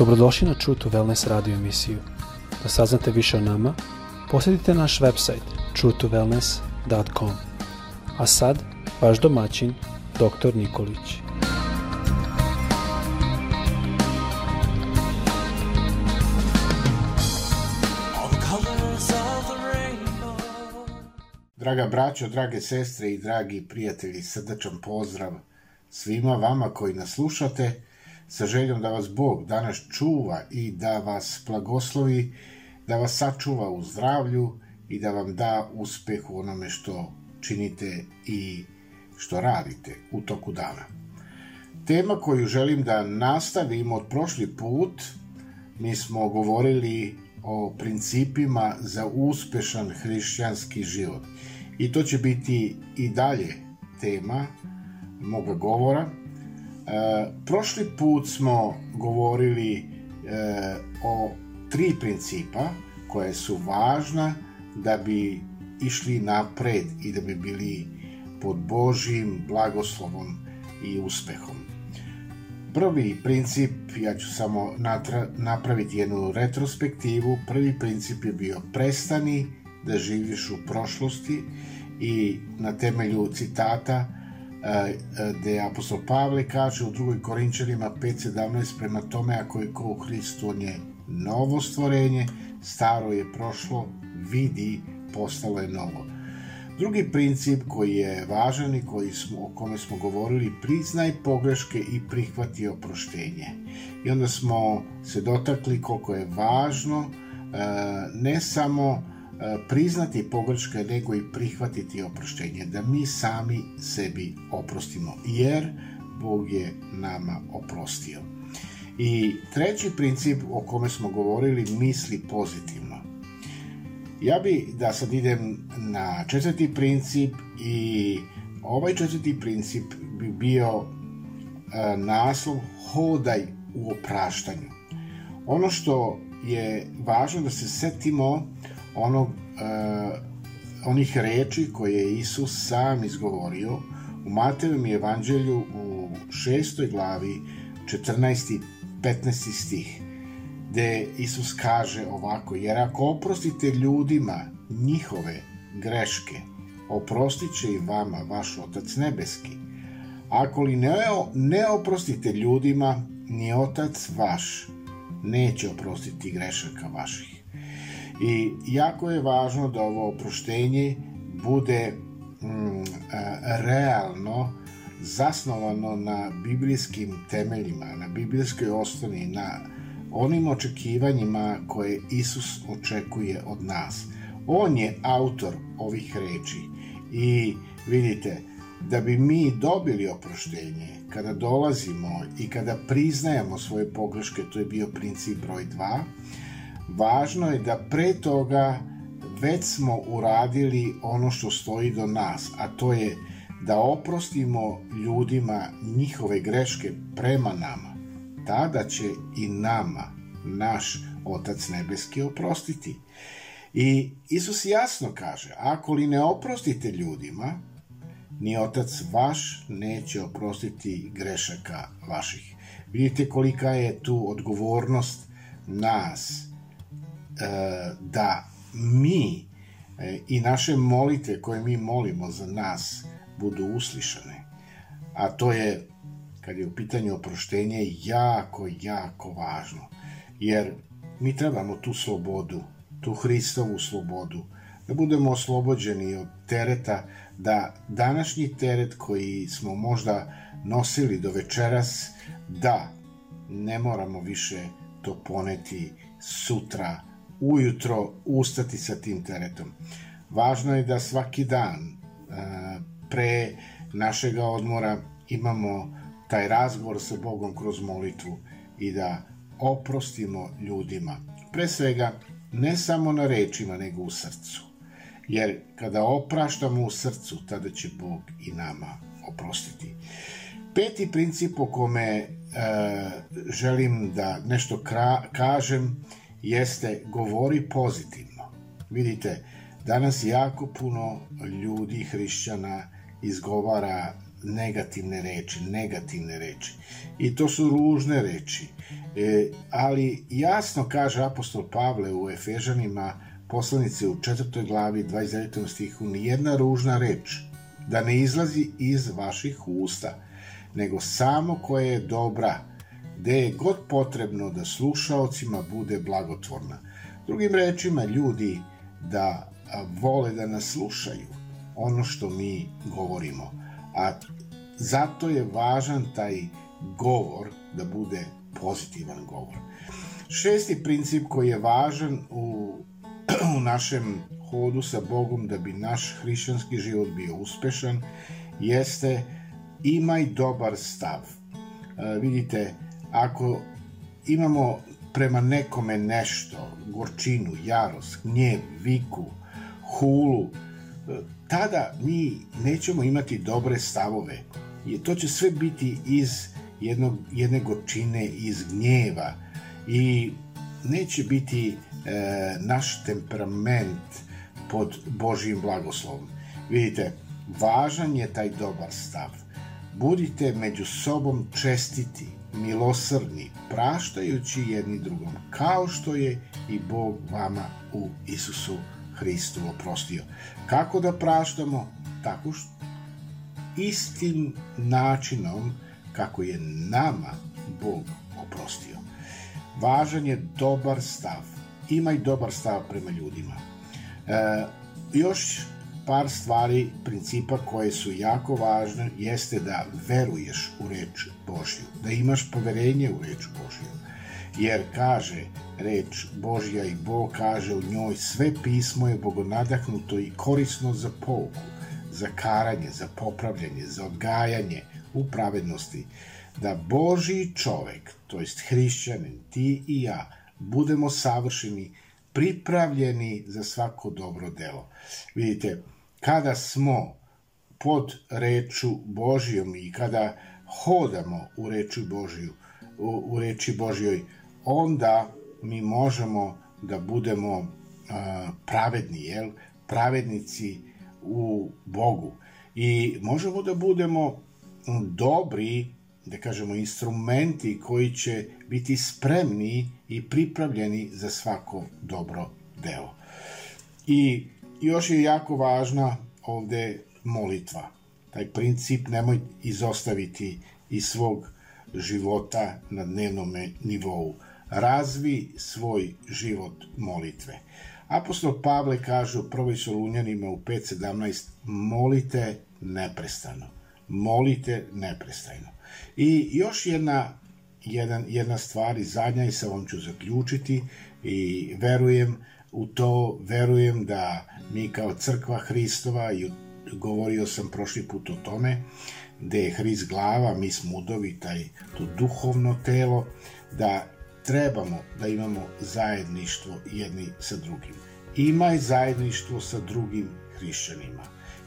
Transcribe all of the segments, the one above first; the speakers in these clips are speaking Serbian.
Dobrodošli na True to Wellness radio emisiju. Da saznate više o nama, posjetite naš website truetowellness.com. A sad, vaš domaćin, dr. Nikolić. Draga braćo, drage sestre i dragi prijatelji, srdačan pozdrav svima vama koji nas slušate, sa željom da vas Bog danas čuva i da vas blagoslovi, da vas sačuva u zdravlju i da vam da uspeh u onome što činite i što radite u toku dana. Tema koju želim da nastavim od prošli put, mi smo govorili o principima za uspešan hrišćanski život. I to će biti i dalje tema moga govora. E, prošli put smo govorili e, o tri principa koje su važna da bi išli napred i da bi bili pod Božim blagoslovom i uspehom. Prvi princip, ja ću samo natra, napraviti jednu retrospektivu, prvi princip je bio prestani da živiš u prošlosti i na temelju citata gde apostol Pavle kaže u drugoj Korinčanima 5.17 prema tome ako je ko u Hristu on je novo stvorenje, staro je prošlo, vidi, postalo je novo. Drugi princip koji je važan i koji smo, o kome smo govorili, priznaj pogreške i prihvati oproštenje. I onda smo se dotakli koliko je važno ne samo priznati pogreške, nego i prihvatiti oproštenje, da mi sami sebi oprostimo, jer Bog je nama oprostio. I treći princip o kome smo govorili, misli pozitivno. Ja bi da sad idem na četvrti princip i ovaj četvrti princip bi bio e, naslov hodaj u opraštanju. Ono što je važno da se setimo onog, uh, onih reči koje je Isus sam izgovorio u Matevom evanđelju u šestoj glavi 14. i 15. stih gde Isus kaže ovako jer ako oprostite ljudima njihove greške oprostit će i vama vaš Otac Nebeski ako li ne, ne oprostite ljudima ni Otac vaš neće oprostiti grešaka vaših I jako je važno da ovo oproštenje bude mm, realno zasnovano na biblijskim temeljima, na biblijskoj osnovi, na onim očekivanjima koje Isus očekuje od nas. On je autor ovih reči i vidite, da bi mi dobili oproštenje, kada dolazimo i kada priznajemo svoje pogreške, to je bio princip broj 2, važno je da pre toga već smo uradili ono što stoji do nas, a to je da oprostimo ljudima njihove greške prema nama. Tada će i nama naš Otac Nebeski oprostiti. I Isus jasno kaže, ako li ne oprostite ljudima, ni Otac vaš neće oprostiti grešaka vaših. Vidite kolika je tu odgovornost nas, da mi e, i naše molite koje mi molimo za nas budu uslišane. A to je, kad je u pitanju oproštenje, jako, jako važno. Jer mi trebamo tu slobodu, tu Hristovu slobodu, da budemo oslobođeni od tereta, da današnji teret koji smo možda nosili do večeras, da ne moramo više to poneti sutra ujutro ustati sa tim teretom. Važno je da svaki dan e, pre našega odmora imamo taj razgovor sa Bogom kroz molitvu i da oprostimo ljudima. Pre svega, ne samo na rečima, nego u srcu. Jer kada opraštamo u srcu, tada će Bog i nama oprostiti. Peti princip o kome e, želim da nešto kra, kažem jeste govori pozitivno. Vidite, danas jako puno ljudi, hrišćana, izgovara negativne reči, negativne reči. I to su ružne reči. E, ali jasno kaže apostol Pavle u Efežanima poslanice u četvrtoj glavi 29. stihu nijedna ružna reč da ne izlazi iz vaših usta, nego samo koja je dobra, gde je god potrebno da slušaocima bude blagotvorna. Drugim rečima, ljudi da vole da nas slušaju ono što mi govorimo. A zato je važan taj govor da bude pozitivan govor. Šesti princip koji je važan u, u našem hodu sa Bogom da bi naš hrišćanski život bio uspešan jeste imaj dobar stav. E, vidite, ako imamo prema nekome nešto, gorčinu, jarost, gnjev, viku, hulu, tada mi nećemo imati dobre stavove. I to će sve biti iz jednog, jedne gorčine, iz gnjeva i neće biti e, naš temperament pod Božijim blagoslovom. Vidite, važan je taj dobar stav. Budite među sobom čestiti, milosrdni, praštajući jedni drugom, kao što je i Bog vama u Isusu Hristu oprostio. Kako da praštamo? Tako što istim načinom kako je nama Bog oprostio. Važan je dobar stav. Imaj dobar stav prema ljudima. E, još par stvari, principa koje su jako važne, jeste da veruješ u reč Božju, da imaš poverenje u reč Božju. Jer kaže reč Božja i Bog kaže u njoj sve pismo je bogonadahnuto i korisno za pouku, za karanje, za popravljanje, za odgajanje u pravednosti, da Božji čovek, to jest hrišćanin, ti i ja, budemo savršeni, pripravljeni za svako dobro delo. Vidite, kada smo pod reču Božijom i kada hodamo u reči Božiju, u, u reči Božjoj, onda mi možemo da budemo uh, pravedni, jel? Pravednici u Bogu. I možemo da budemo dobri, da kažemo, instrumenti koji će biti spremni i pripravljeni za svako dobro delo. I još je jako važna ovde molitva. Taj princip nemoj izostaviti iz svog života na dnevnom nivou. Razvi svoj život molitve. Apostol Pavle kaže u prvoj Solunjanima u 5.17 molite neprestano. Molite neprestano. I još jedna, jedan, jedna stvar i zadnja i sa ovom ću zaključiti i verujem u to, verujem da mi kao crkva Hristova i govorio sam prošli put o tome, gde je Hrist glava, mi smo udovi, taj, to duhovno telo, da trebamo da imamo zajedništvo jedni sa drugim. Imaj zajedništvo sa drugim hrišćanima.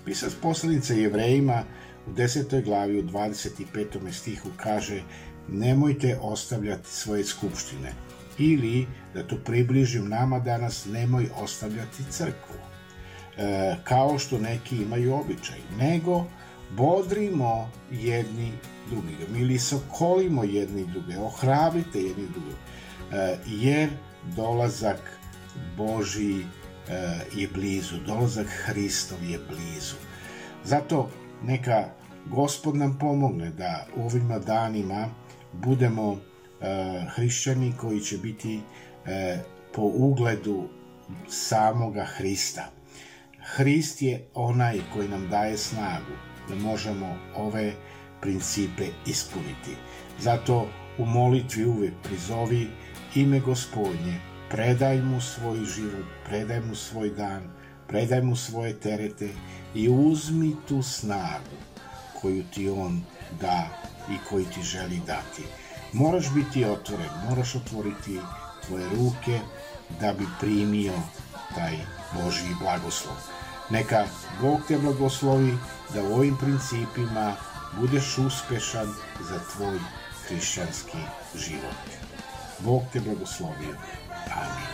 Pisac poslanica jevrejima u 10. glavi u 25. stihu kaže nemojte ostavljati svoje skupštine ili, da to približim nama danas, nemoj ostavljati crkvu, e, kao što neki imaju običaj, nego bodrimo jedni drugi, ili sokolimo jedni druge, ohrabrite jedni druge, e, jer dolazak Boži e, je blizu, dolazak Hristov je blizu. Zato neka Gospod nam pomogne da u ovim danima budemo e, hrišćani koji će biti e, po ugledu samoga Hrista. Hrist je onaj koji nam daje snagu da možemo ove principe ispuniti. Zato u molitvi uvek prizovi ime gospodnje, predaj mu svoj život, predaj mu svoj dan, predaj mu svoje terete i uzmi tu snagu koju ti on da i koju ti želi dati. Moraš biti otvoren, moraš otvoriti tvoje ruke da bi primio taj Božji blagoslov. Neka Bog te blagoslovi da u ovim principima budeš uspešan za tvoj hrišćanski život. Bog te blagoslovio. Amin.